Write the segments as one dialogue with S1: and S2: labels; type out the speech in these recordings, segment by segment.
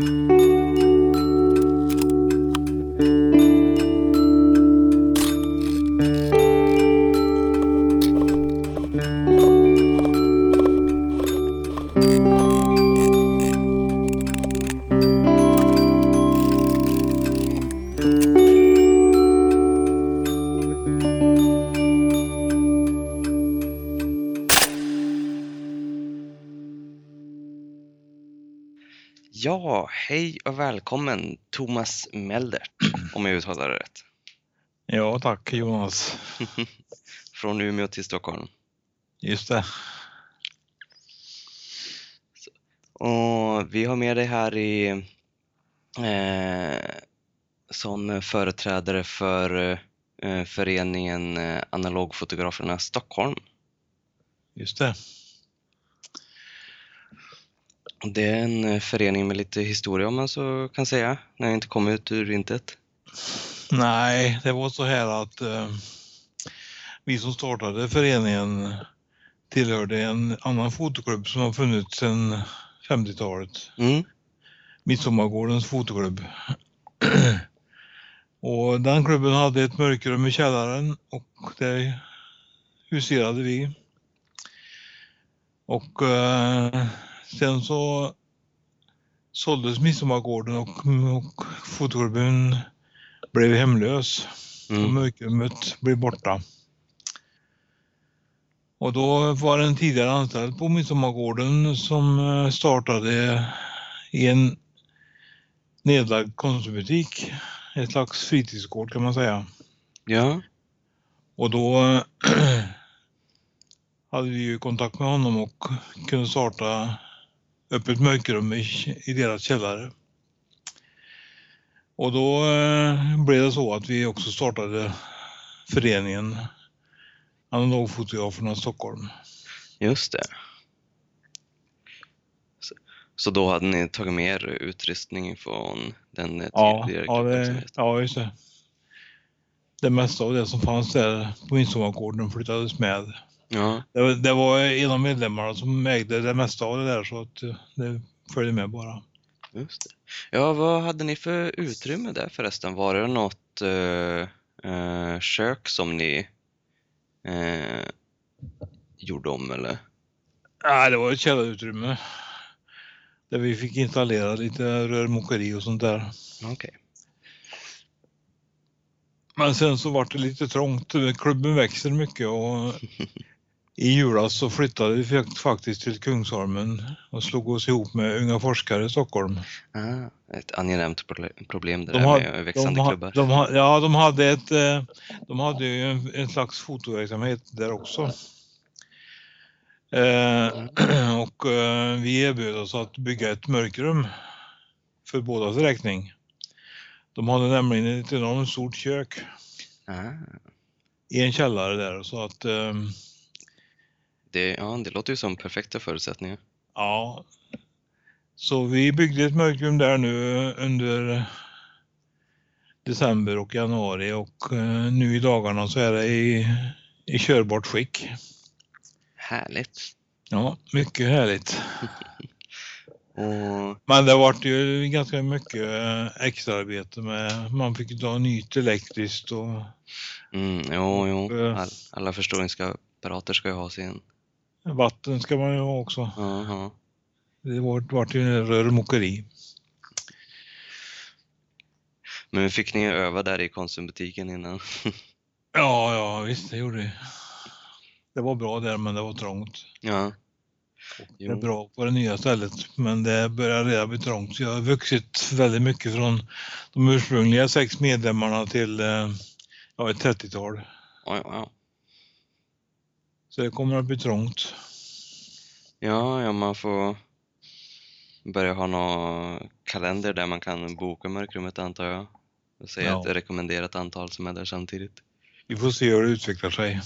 S1: Ja, hej och välkommen Thomas Meldert, om jag uttalar det rätt.
S2: Ja, tack Jonas.
S1: Från Umeå till Stockholm.
S2: Just det.
S1: Och vi har med dig här i eh, som företrädare för eh, föreningen eh, Analogfotograferna Stockholm.
S2: Just det.
S1: Det är en eh, förening med lite historia om man så kan säga, när jag inte kom ut ur intet.
S2: Nej, det var så här att eh, vi som startade föreningen tillhörde en annan fotoklubb som har funnits sedan 50-talet.
S1: Mm.
S2: Midsommargårdens fotoklubb. och den klubben hade ett mörkrum i källaren och där huserade vi. Och eh, sen så såldes Midsommargården och, och fotoklubben blev hemlös.
S1: Mm.
S2: mörkrummet blev borta. Och då var det en tidigare anställd på Midsommargården som eh, startade i en nedlagd konsumbutik. Ett slags fritidsgård kan man säga.
S1: Ja,
S2: Och då hade vi ju kontakt med honom och kunde starta upp ett mörkrum i, i deras källare. Och då eh, blev det så att vi också startade föreningen Analogfotograferna Stockholm.
S1: just det. Så, då hade ni tagit med er utrustning från den
S2: Ja,
S1: tidigare
S2: ja,
S1: klubben
S2: det, ja, just det. Det mesta av det som fanns där på Midsommargården flyttades med.
S1: Ja,
S2: Det, det var en av medlemmarna som ägde det mesta av det där så att eh, det följde med bara.
S1: just det. Ja, vad hade ni för utrymme där förresten? Var det något eh, eh, kök som ni eh, gjorde om eller?
S2: Nej, det var ett källarutrymme. Där vi fick installera lite rörmokeri och sånt där.
S1: Okej.
S2: Men sen så var det lite trångt. Klubben växer mycket och i julas så flyttade vi fakt- faktiskt till Kungsholmen och slog oss ihop med Unga forskare i Stockholm.
S1: Ah, ett angenämt proble- problem det
S2: De
S1: där
S2: har-
S1: med växande
S2: de,
S1: klubbar.
S2: De, ha- ja, de hade ett, eh, de hade ju en, en slags fotoverksamhet där också. Eh, och eh, vi erbjöd oss att bygga ett mörkrum för bådas räkning. De hade nämligen ett enormt stort kök
S1: Ah,
S2: i en källare där så att eh,
S1: det, ja, det låter ju som perfekta förutsättningar.
S2: ja. Så vi byggde ett mörkrum där nu under december och januari och eh, nu i dagarna så är det i, i körbart skick.
S1: Härligt.
S2: Ja, mycket härligt.
S1: Och,
S2: Men det vart ju ganska mycket eh, extraarbete med, man fick ta nytt elektriskt och
S1: mm, jo, jo.
S2: Eh.
S1: All, alla förståingsapparater ska ju ha sin.
S2: Vatten ska man ju ha också.
S1: Aha.
S2: Det vart, vart ju rörmokeri.
S1: Men fick ni öva där i konsumbutiken innan?
S2: Ja, ja visst det gjorde det. Det var bra där men det var trångt.
S1: ja.
S2: Det är bra på det nya stället men det börjar redan bli trångt. Så jag har vuxit väldigt mycket från de ursprungliga sex medlemmarna till eh, ja, ett 30-tal.
S1: Oj, ja.
S2: Så det kommer att bli trångt.
S1: Ja, ja, man får börja ha någon kalender där man kan boka mörkrummet antar jag. Och säga
S2: Ja.
S1: ett rekommenderat antal som är där samtidigt.
S2: Vi får se hur det utvecklar sig.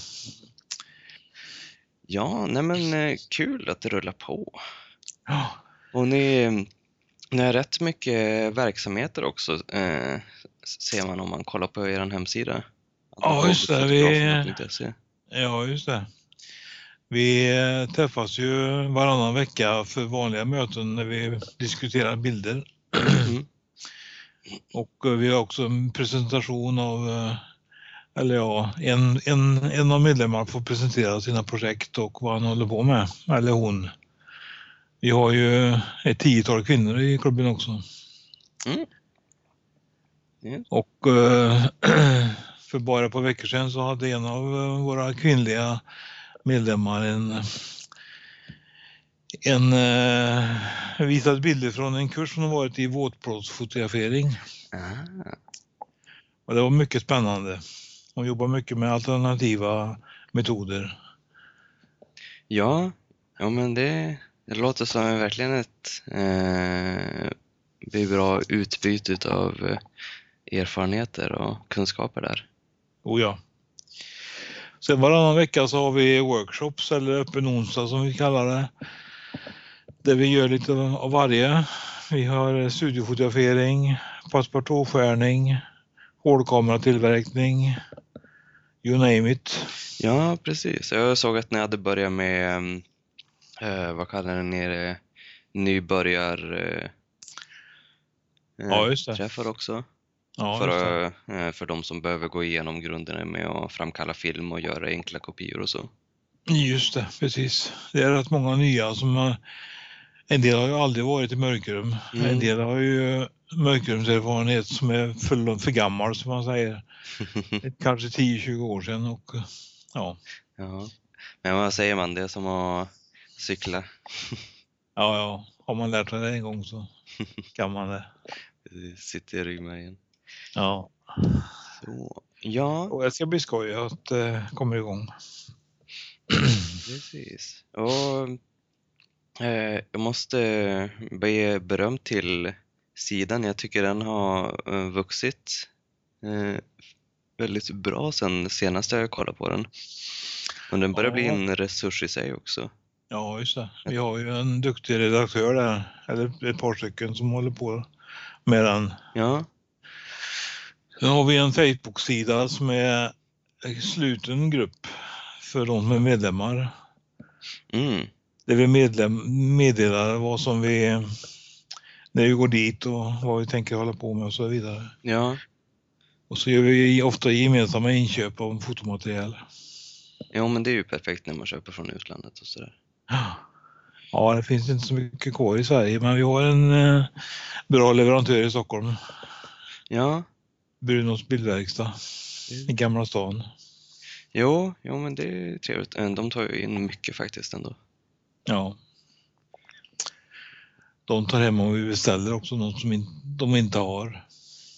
S1: Ja, nej men eh, kul att det rullar på.
S2: Ja,
S1: Och ni, ni har rätt mycket verksamheter också, eh, ser man om man kollar på er hemsida.
S2: Ja, just det, vi- ja just det. Vi träffas ju varannan vecka för vanliga möten när vi diskuterar bilder. Och eh, vi har också en presentation av, eh, eller ja, en, en, en av medlemmarna får presentera sina projekt och vad han håller på med, eller hon. Vi har ju ett tiotal kvinnor i klubben också.
S1: Mm. Ja.
S2: Och eh, för bara ett par veckor sedan så hade en av våra kvinnliga medlemmar en, en eh, visat bilder från en kurs som har varit i våtplåtsfotografering.
S1: Ah.
S2: Och det var mycket spännande. Hon jobbar mycket med alternativa metoder.
S1: Ja, ja men det, det låter som verkligen ett eh, bra utbyte av eh, erfarenheter och kunskaper där.
S2: Oh ja. Sen varannan vecka så har vi workshops eller öppen onsdag som vi kallar det. Där vi gör lite av varje. Vi har studiofotografering, passepartoutskärning, hårdkameratillverkning, you name it.
S1: Ja, precis. Jag såg att ni hade börjat med, eh, vad kallar ni det, nybörjar eh,
S2: Ja, just det.
S1: träffar också.
S2: Ja,
S1: för, eh, för de som behöver gå igenom grunderna med att framkalla film och göra enkla kopior och så.
S2: Just det, precis. Det är rätt många nya som har, en del har ju aldrig varit i mörkrum.
S1: Mm.
S2: En del har ju mörkrumserfarenhet som är för, för gammal som man säger. Kanske 10-20 år sedan och ja,
S1: ja. Men vad säger man, det är som att cykla.
S2: ja, ja. Har man lärt sig det en gång så kan man det.
S1: Det sitter i ryggmärgen.
S2: Ja.
S1: Så, ja,
S2: Och det ska bli skoj att det kommer igång.
S1: precis. Och, eh, jag måste ge beröm till sidan. Jag tycker den har eh, vuxit eh, väldigt bra sen senast jag kollade på den. Och den börjar bli
S2: Ja.
S1: en resurs i sig också.
S2: Ja, just det. Vi har ju en duktig redaktör där, eller ett par stycken som håller på med den.
S1: Ja,
S2: Sen har vi en Facebook-sida som är en sluten grupp för de som är medlemmar.
S1: mm,
S2: Där vi medlem, meddelar vad som vi, när vi går dit och vad vi tänker hålla på med och så vidare.
S1: ja,
S2: Och så gör vi ofta gemensamma inköp av fotomaterial.
S1: ja, men det är ju perfekt när man köper från utlandet och sådär.
S2: Ja, det finns inte så mycket kvar i Sverige, men vi har en eh, bra leverantör i Stockholm.
S1: Ja,
S2: Brunos bildverkstad i Gamla stan.
S1: jo, jo, men det är trevligt. Eh, De tar ju in mycket faktiskt ändå.
S2: Ja. De tar hem om vi beställer också något som in, de inte har.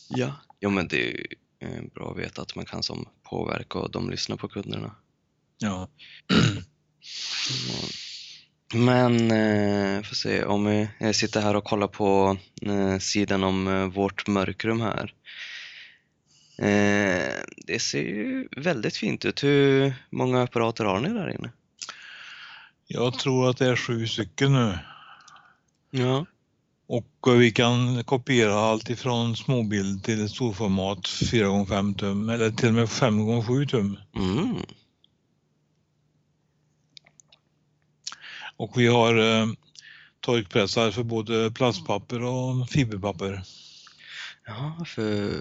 S1: Ja. Jo, men det är ju eh, bra att veta att man kan som påverka och de lyssnar på kunderna.
S2: Ja.
S1: Men, eh, får se, om vi sitter här och kollar på eh, sidan om eh, vårt mörkrum här. Eh, det ser ju väldigt fint ut. Hur många apparater har ni där inne?
S2: Jag tror att det är sju stycken nu.
S1: Ja.
S2: Och eh, vi kan kopiera allt ifrån småbild till storformat 4x5 tum eller till och med 5x7 tum.
S1: Mm.
S2: Och vi har eh, torkpressar för både plastpapper och fiberpapper.
S1: Ja, för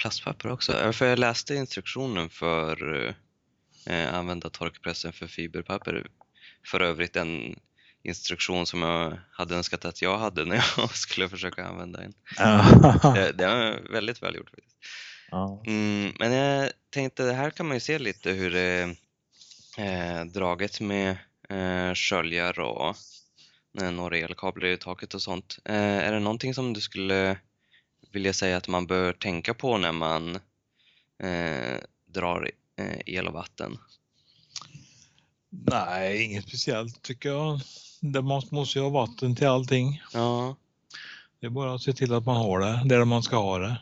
S1: plastpapper också. För jag läste instruktionen för eh, använda torkpressen för fiberpapper. För övrigt en instruktion som jag hade önskat att jag hade när jag skulle försöka använda en. Det, det är väldigt väl gjort. faktiskt.
S2: ja.
S1: Mm, men jag tänkte, här kan man ju se lite hur det är eh, draget med eh, sköljar och eh, några elkablar i taket och sånt. Eh, är det någonting som du skulle vilja säga att man bör tänka på när man eh, drar eh, el och vatten?
S2: Nej, inget speciellt tycker jag. Det måste, måste ju ha vatten till allting.
S1: Ja,
S2: Det är bara att se till att man har det där man ska ha det.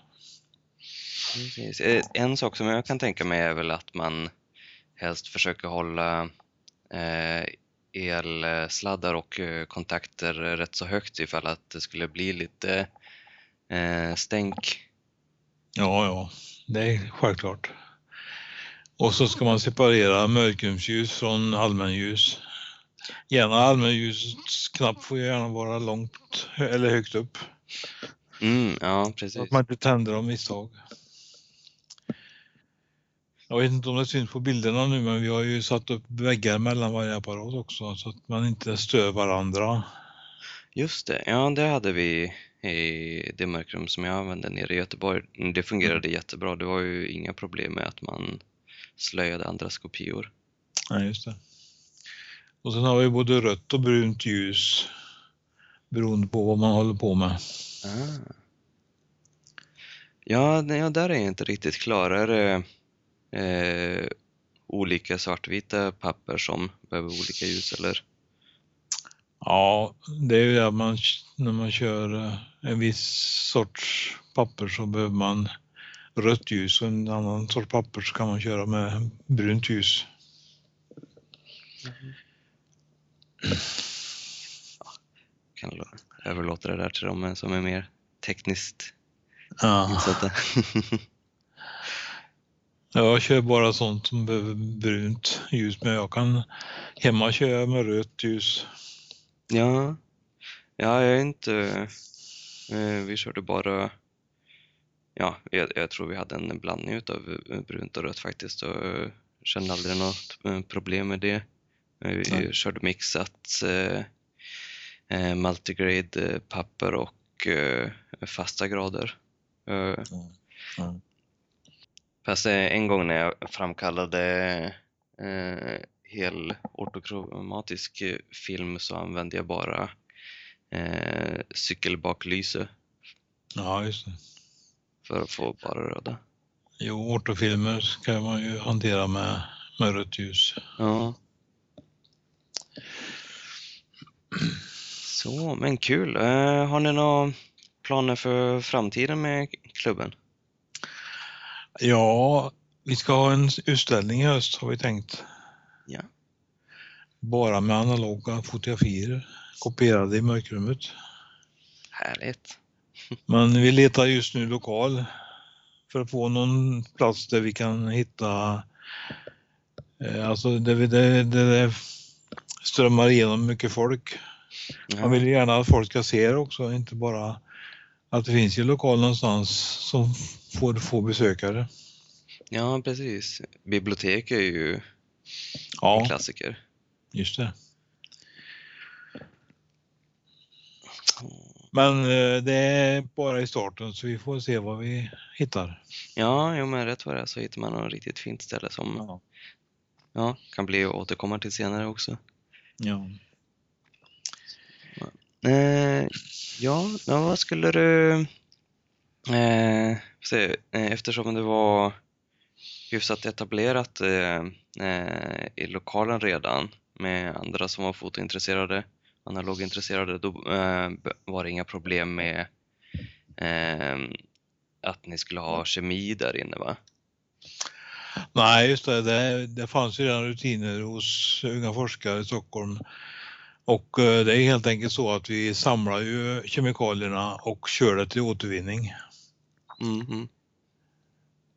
S1: precis. Eh, En sak som jag kan tänka mig är väl att man helst försöker hålla eh, elsladdar och eh, kontakter rätt så högt ifall att det skulle bli lite eh, stänk.
S2: Ja, ja, det är självklart. Och så ska man separera mörkrumsljus från allmänljus. Gärna allmänljusets knapp får gärna vara långt eller högt upp.
S1: Mm, ja,
S2: Så
S1: precis.
S2: att man inte tänder av misstag. Jag vet inte om det syns på bilderna nu men vi har ju satt upp väggar mellan varje apparat också så att man inte stör varandra.
S1: Just det, ja det hade vi i det mörkrum som jag använde nere i Göteborg. Det fungerade jättebra. Det var ju inga problem med att man slöjade andras kopior.
S2: Nej, just det. Och sen har vi både rött och brunt ljus beroende på vad man håller på med.
S1: Ah. Ja, nej, ja, där är jag inte riktigt klar. Är det eh, olika svartvita papper som behöver olika ljus eller?
S2: Ja, det är ju det att man, när man kör eh, en viss sorts papper så behöver man rött ljus och en annan sorts papper så kan man köra med brunt ljus.
S1: Kan jag överlåta det där till dem som är mer tekniskt
S2: Ja.
S1: insatta.
S2: Jag kör bara sånt som behöver brunt ljus men jag kan hemma köra med rött ljus.
S1: Ja, ja jag är inte... Eh, vi körde bara... Ja, jag, jag tror vi hade en blandning utav eh, brunt och rött faktiskt och eh, kände aldrig något eh, problem med det. Eh, Vi
S2: Nej.
S1: körde mixat eh, eh, multigrade eh, papper och eh, fasta grader. Eh,
S2: Ja.
S1: Fast eh, en gång när jag framkallade eh, hel ortokromatisk eh, film så använde jag bara eh, cykelbaklyse
S2: ja, just det.
S1: för att få bara röda.
S2: Jo, ortofilmer kan man ju hantera med, med rött ljus.
S1: Ja. Så, men kul. Eh, har ni några planer för framtiden med klubben?
S2: Ja, vi ska ha en utställning i höst har vi tänkt.
S1: Ja.
S2: Bara med analoga fotografier kopierade i mörkrummet.
S1: Härligt.
S2: Men vi letar just nu lokal för att få någon plats där vi kan hitta, eh, alltså där, vi, där, där det strömmar igenom mycket folk. Man vill gärna att folk ska se det också, inte bara att det finns ju lokal någonstans som får få besökare.
S1: ja precis. Bibliotek är ju en
S2: Ja,
S1: klassiker.
S2: just det. Men eh, det är bara i starten så vi får se vad vi hittar.
S1: Ja, jo, men rätt vad det är så hittar man något riktigt fint ställe som
S2: Ja.
S1: ja, kan bli att återkomma till senare också.
S2: Ja.
S1: Eh, ja, vad skulle du... Eh, se, eh, eftersom det var hyfsat etablerat eh, i lokalen redan med andra som var fotointresserade, analogintresserade, då eh, var det inga problem med eh, att ni skulle ha kemi där inne va?
S2: Nej, just det. det. Det fanns ju redan rutiner hos unga forskare i Stockholm. Och eh, det är helt enkelt så att vi samlar ju kemikalierna och kör det till återvinning.
S1: Mhm.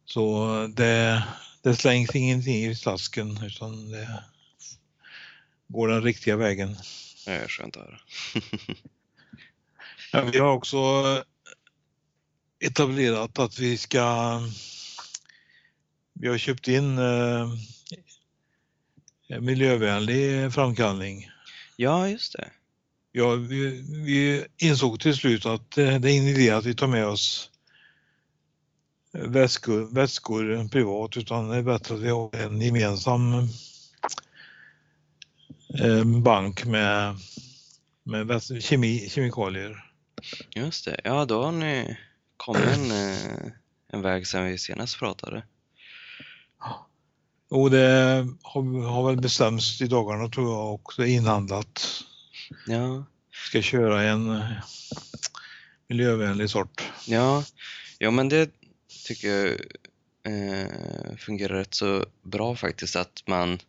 S2: Så det, det slängs ingenting i slasken utan det går den riktiga vägen.
S1: Det är skönt att höra.
S2: Ja, vi har också etablerat att vi ska... Vi har köpt in eh, miljövänlig framkallning.
S1: Ja, just det.
S2: Ja, vi, vi insåg till slut att eh, det är ingen idé att vi tar med oss väskor, väskor privat utan det är bättre att vi har en gemensam eh, bank med, med kemi, kemikalier.
S1: Just det. Ja, då har ni kommit en, eh, en väg sedan vi senast pratade.
S2: Och det har, har väl bestämts i dagarna tror jag och det är inhandlat.
S1: Ja,
S2: Ska köra en eh, miljövänlig sort.
S1: ja, ja men det tycker jag eh, fungerar rätt så bra faktiskt att man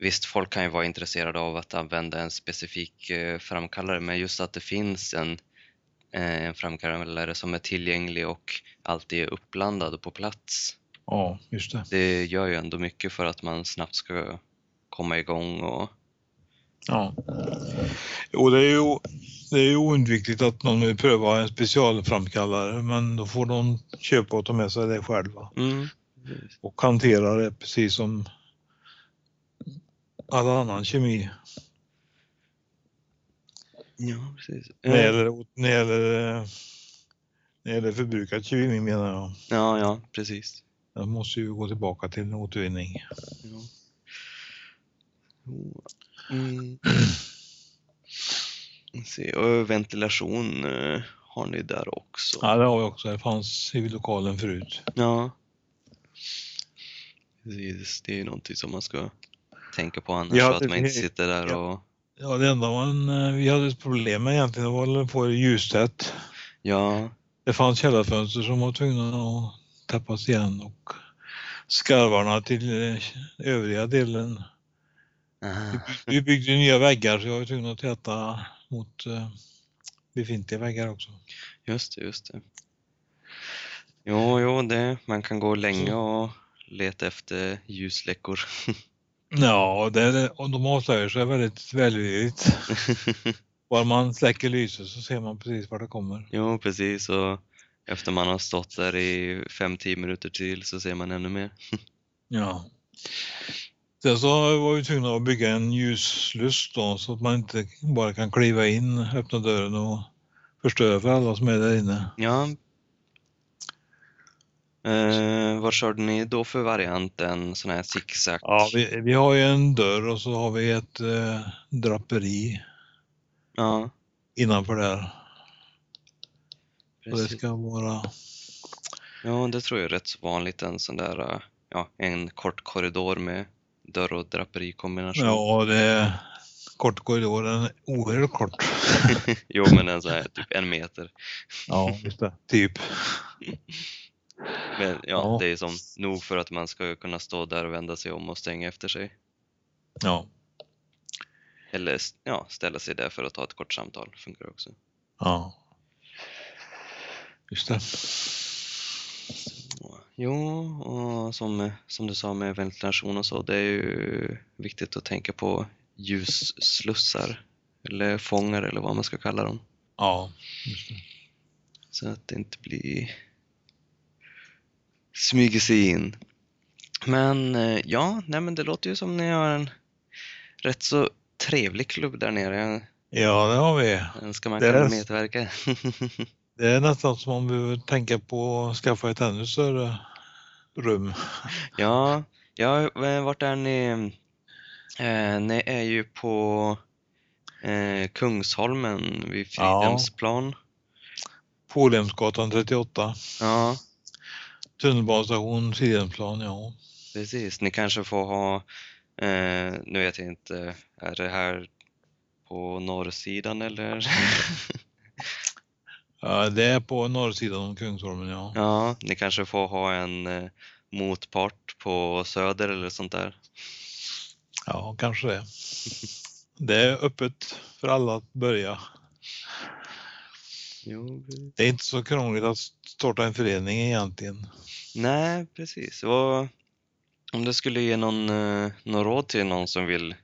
S1: Visst, folk kan ju vara intresserade av att använda en specifik eh, framkallare, men just att det finns en, eh, en framkallare som är tillgänglig och alltid är uppblandad och på plats.
S2: Ja, just det.
S1: Det gör ju ändå mycket för att man snabbt ska komma igång och
S2: Ja. Jo, det är ju, det är oundvikligt att någon vill pröva en specialframkallare men då får de köpa och ta med sig det själva
S1: Mm.
S2: och hantera det precis som all annan kemi.
S1: Ja, precis.
S2: När det gäller, när det gäller, när det gäller förbrukad kemi menar jag.
S1: Ja, ja, precis.
S2: Den måste ju gå tillbaka till återvinning.
S1: Ja. Mm. Se, och ventilation eh, har ni där också.
S2: Ja, det har vi också. Det fanns i lokalen förut.
S1: Ja. Precis, det är ju någonting som man ska tänka på annars
S2: Ja,
S1: så att man inte sitter där
S2: ja.
S1: och
S2: Ja, det enda man, eh, vi hade ett problem med egentligen var att få ljustätt.
S1: ja,
S2: Det fanns källarfönster som var tvungna att tappas igen och skarvarna till eh, övriga delen. Vi byggde nya väggar så jag var tvungen att täta mot eh, befintliga väggar också.
S1: just det, just det. Jo, jo, det, man kan gå länge och leta efter ljusläckor.
S2: Ja, det, och de avslöjar sig väldigt välvilligt. Bara man släcker lyset så ser man precis var det kommer.
S1: jo, precis. Och efter man har stått där i 5-10 minuter till så ser man ännu mer.
S2: Ja. Sen så var vi tvungna att bygga en ljuslust då så att man inte bara kan kliva in, öppna dörren och förstöra för alla som är där inne.
S1: Ja. Eh, vad körde ni då för variant? En sån här zigzag?
S2: Ja, vi, vi har ju en dörr och så har vi ett eh, draperi
S1: Ja,
S2: innanför där. Och det
S1: precis.
S2: ska vara...
S1: Ja, det tror jag är rätt så vanligt. En sån där, eh, ja, en kort korridor med dörr och draperikombination.
S2: Ja, det är kort korridor, den är oerhört kort.
S1: jo, men en sån här typ en meter.
S2: Ja, just det. Typ.
S1: Men, ja,
S2: Ja.
S1: det är som nog för att man ska kunna stå där och vända sig om och stänga efter sig.
S2: Ja.
S1: Eller ja, ställa sig där för att ta ett kort samtal. Funkar också.
S2: Ja. Just det.
S1: Jo, och som, som du sa med ventilation och så, det är ju viktigt att tänka på ljusslussar. Eller fångar eller vad man ska kalla dem.
S2: Ja, just det.
S1: Så att det inte blir smyger sig in. Men eh, ja, nej men det låter ju som ni har en rätt så trevlig klubb där nere.
S2: Ja, det har vi.
S1: Den ska man
S2: Det är
S1: kunna
S2: det.
S1: medverka.
S2: Det är nästan som om vi behöver tänka på att skaffa ett ännu större rum.
S1: ja, ja, eh, vart är ni? Eh, ni är ju på eh, Kungsholmen vid
S2: Ja.
S1: Fridhemsplan.
S2: Polhemsgatan 38.
S1: Ja,
S2: Tunnelbanestation Fridhemsplan, ja.
S1: precis. Ni kanske får ha, eh, nu vet jag inte, är det här på norrsidan eller?
S2: ja. Det är på norrsidan om Kungsholmen, ja.
S1: Ja, ni kanske får ha en eh, motpart på söder eller sånt där.
S2: Ja, kanske det. Det är öppet för alla att börja.
S1: Jo,
S2: Det är inte så krångligt att starta en förening egentligen.
S1: nej, precis. Och om du skulle ge någon, eh, någon råd till någon som vill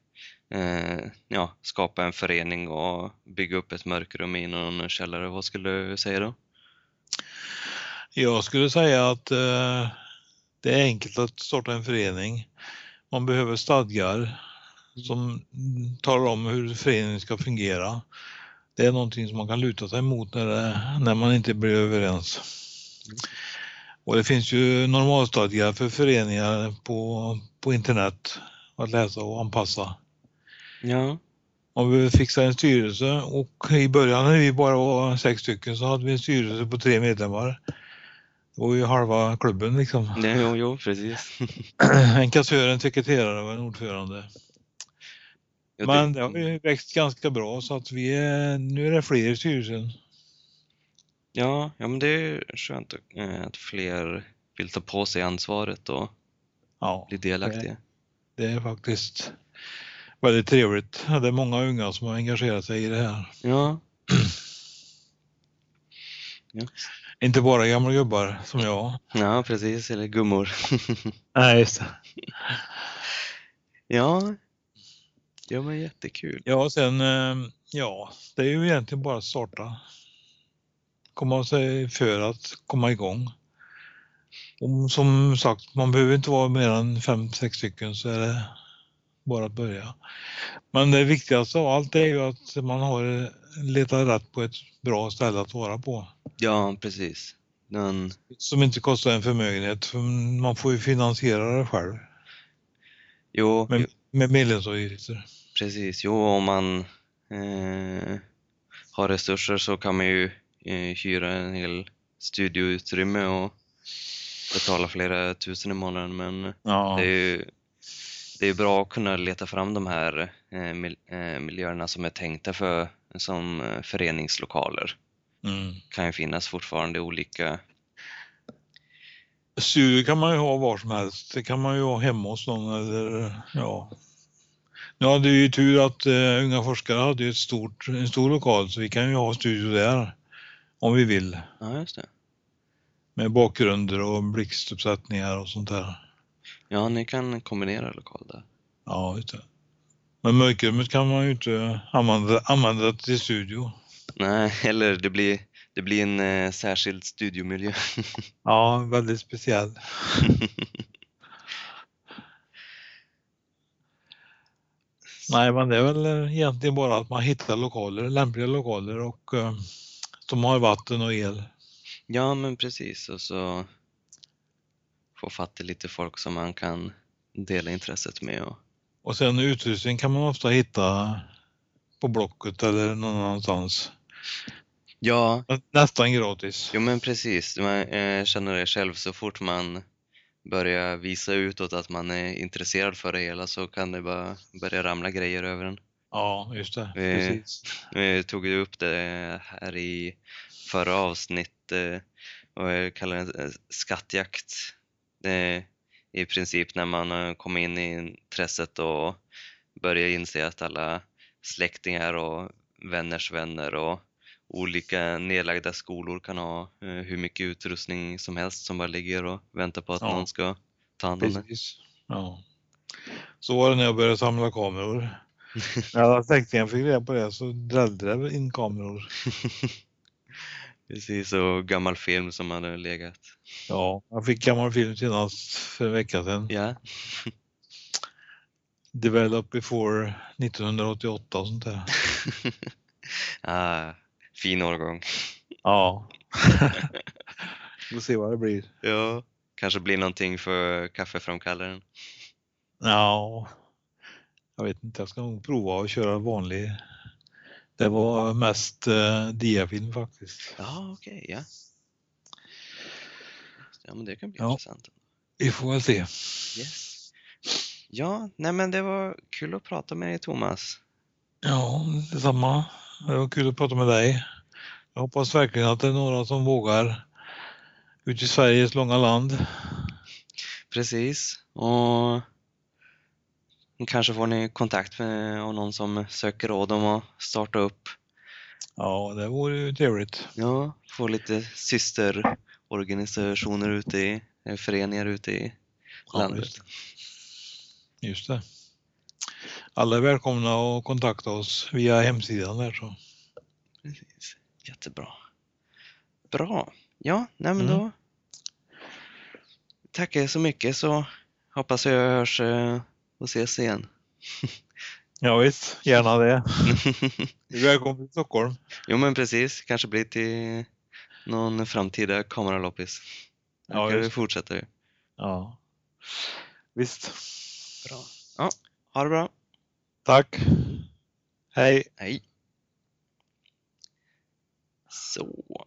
S1: eh, ja, skapa en förening och bygga upp ett mörkrum i någon källare, vad skulle du säga då?
S2: Jag skulle säga att eh, det är enkelt att starta en förening. Man behöver stadgar som talar om hur föreningen ska fungera. Det är någonting som man kan luta sig mot när, det, när man inte blir överens. Och det finns ju normalstadgar för föreningar på, på internet att läsa och anpassa.
S1: Ja,
S2: Man behöver fixa en styrelse och i början när vi bara var sex stycken så hade vi en styrelse på tre medlemmar. Det var ju halva klubben liksom.
S1: det, jo, jo, precis.
S2: En kassör, en sekreterare och en ordförande.
S1: Ja,
S2: Men
S1: det-
S2: det har ju växt ganska bra så att vi är, nu är det fler i styrelsen.
S1: Ja, ja, men det är skönt att, eh, att fler vill ta på sig ansvaret och
S2: Ja,
S1: bli delaktiga.
S2: det är faktiskt väldigt trevligt. Det är många unga som har engagerat sig i det här.
S1: Ja. ja.
S2: Inte bara gamla gubbar som jag.
S1: Ja, precis, eller gummor.
S2: Nej, just det.
S1: Ja. Ja, men jättekul.
S2: Ja, sen, eh, ja, det är ju egentligen bara att starta. Komma sig för att komma igång. Och som sagt, man behöver inte vara mer än fem, sex stycken så är det bara att börja. Men det viktigaste av allt är ju att man har letat rätt på ett bra ställe att vara på.
S1: Ja, precis. Den,
S2: Som inte kostar en förmögenhet, för man får ju finansiera det själv
S1: jo, jo,
S2: med medlemsavgifter.
S1: precis. Jo, om man eh, har resurser så kan man ju eh, hyra en hel studioutrymme och betala flera tusen i månaden. Men
S2: Ja,
S1: det är ju det är bra att kunna leta fram de här eh, eh, miljöerna som är tänkta för som eh, föreningslokaler.
S2: mm.
S1: kan ju finnas fortfarande olika
S2: Studio kan man ju ha var som helst. Det kan man ju ha hemma hos någon eller ja. Nu hade vi ju tur att uh, Unga forskare hade ju ett stort, en stor lokal så vi kan ju ha studio där om vi vill.
S1: Ja, just det.
S2: Med bakgrunder och blixtuppsättningar och sånt där.
S1: Ja, ni kan kombinera lokal där.
S2: Ja, just det. Men mörkrummet kan man ju inte använda, använda till studio.
S1: Nej, eller det blir, det blir en eh, särskild studiomiljö.
S2: Ja, väldigt speciell. Nej, men det är väl egentligen bara att man hittar lokaler, lämpliga lokaler och eh, som har vatten och el.
S1: ja, men precis. Och så få fatt i lite folk som man kan dela intresset med. Och,
S2: Och sen utrustning kan man ofta hitta på Blocket eller någon annanstans.
S1: ja,
S2: Nästan gratis.
S1: jo men precis. Man eh, känner det själv så fort man börjar visa utåt att man är intresserad för det hela så kan det bara börja ramla grejer över en.
S2: Ja, just det. Precis.
S1: Vi tog ju upp det här i förra avsnitt eh, och jag kallar det eh, skattjakt. I princip när man kommit in i intresset och börjar inse att alla släktingar och vänners vänner och olika nedlagda skolor kan ha eh, hur mycket utrustning som helst som bara ligger och väntar på att
S2: Ja.
S1: någon ska ta hand om det.
S2: Ja. Så var det när jag började samla kameror. När alla släktingar fick reda på det så drällde det in kameror.
S1: Precis, och gammal film som hade legat.
S2: Ja, jag fick gammal film senast för en vecka sedan.
S1: Ja,
S2: Developed before 1988 och sånt där.
S1: ah, fin årgång.
S2: Ja. Får se vad det blir.
S1: Ja, kanske blir någonting för kaffeframkallaren.
S2: Ja, jag vet inte. Jag ska nog prova att köra vanlig. Det var mest eh, diafilm faktiskt.
S1: Ja, okej, ja. Ja, men det kan bli
S2: Ja.
S1: intressant.
S2: Vi får väl se.
S1: Yes. Ja, nej men det var kul att prata med dig Thomas.
S2: Ja, detsamma. Det var kul att prata med dig. Jag hoppas verkligen att det är några som vågar ut i Sveriges långa land.
S1: Precis, och kanske får ni kontakt med någon som söker råd om att starta upp.
S2: Ja, det vore ju trevligt.
S1: Ja, få lite systerorganisationer ute i, eller föreningar ute i
S2: Ja,
S1: landet.
S2: just, just det. Alla är välkomna att kontakta oss via hemsidan där så.
S1: Precis. Jättebra. Bra. Ja, nej men
S2: Mm.
S1: då tackar jag så mycket så hoppas jag hörs eh, och ses igen.
S2: Ja, visst, gärna det. Du är välkommen till Stockholm.
S1: jo men precis, kanske blir till någon framtida kameraloppis.
S2: Ja,
S1: Ja, kan vi fortsätta ju.
S2: Ja, visst.
S1: Bra. Ja, ha det bra.
S2: Tack. Hej.
S1: Hej. Så.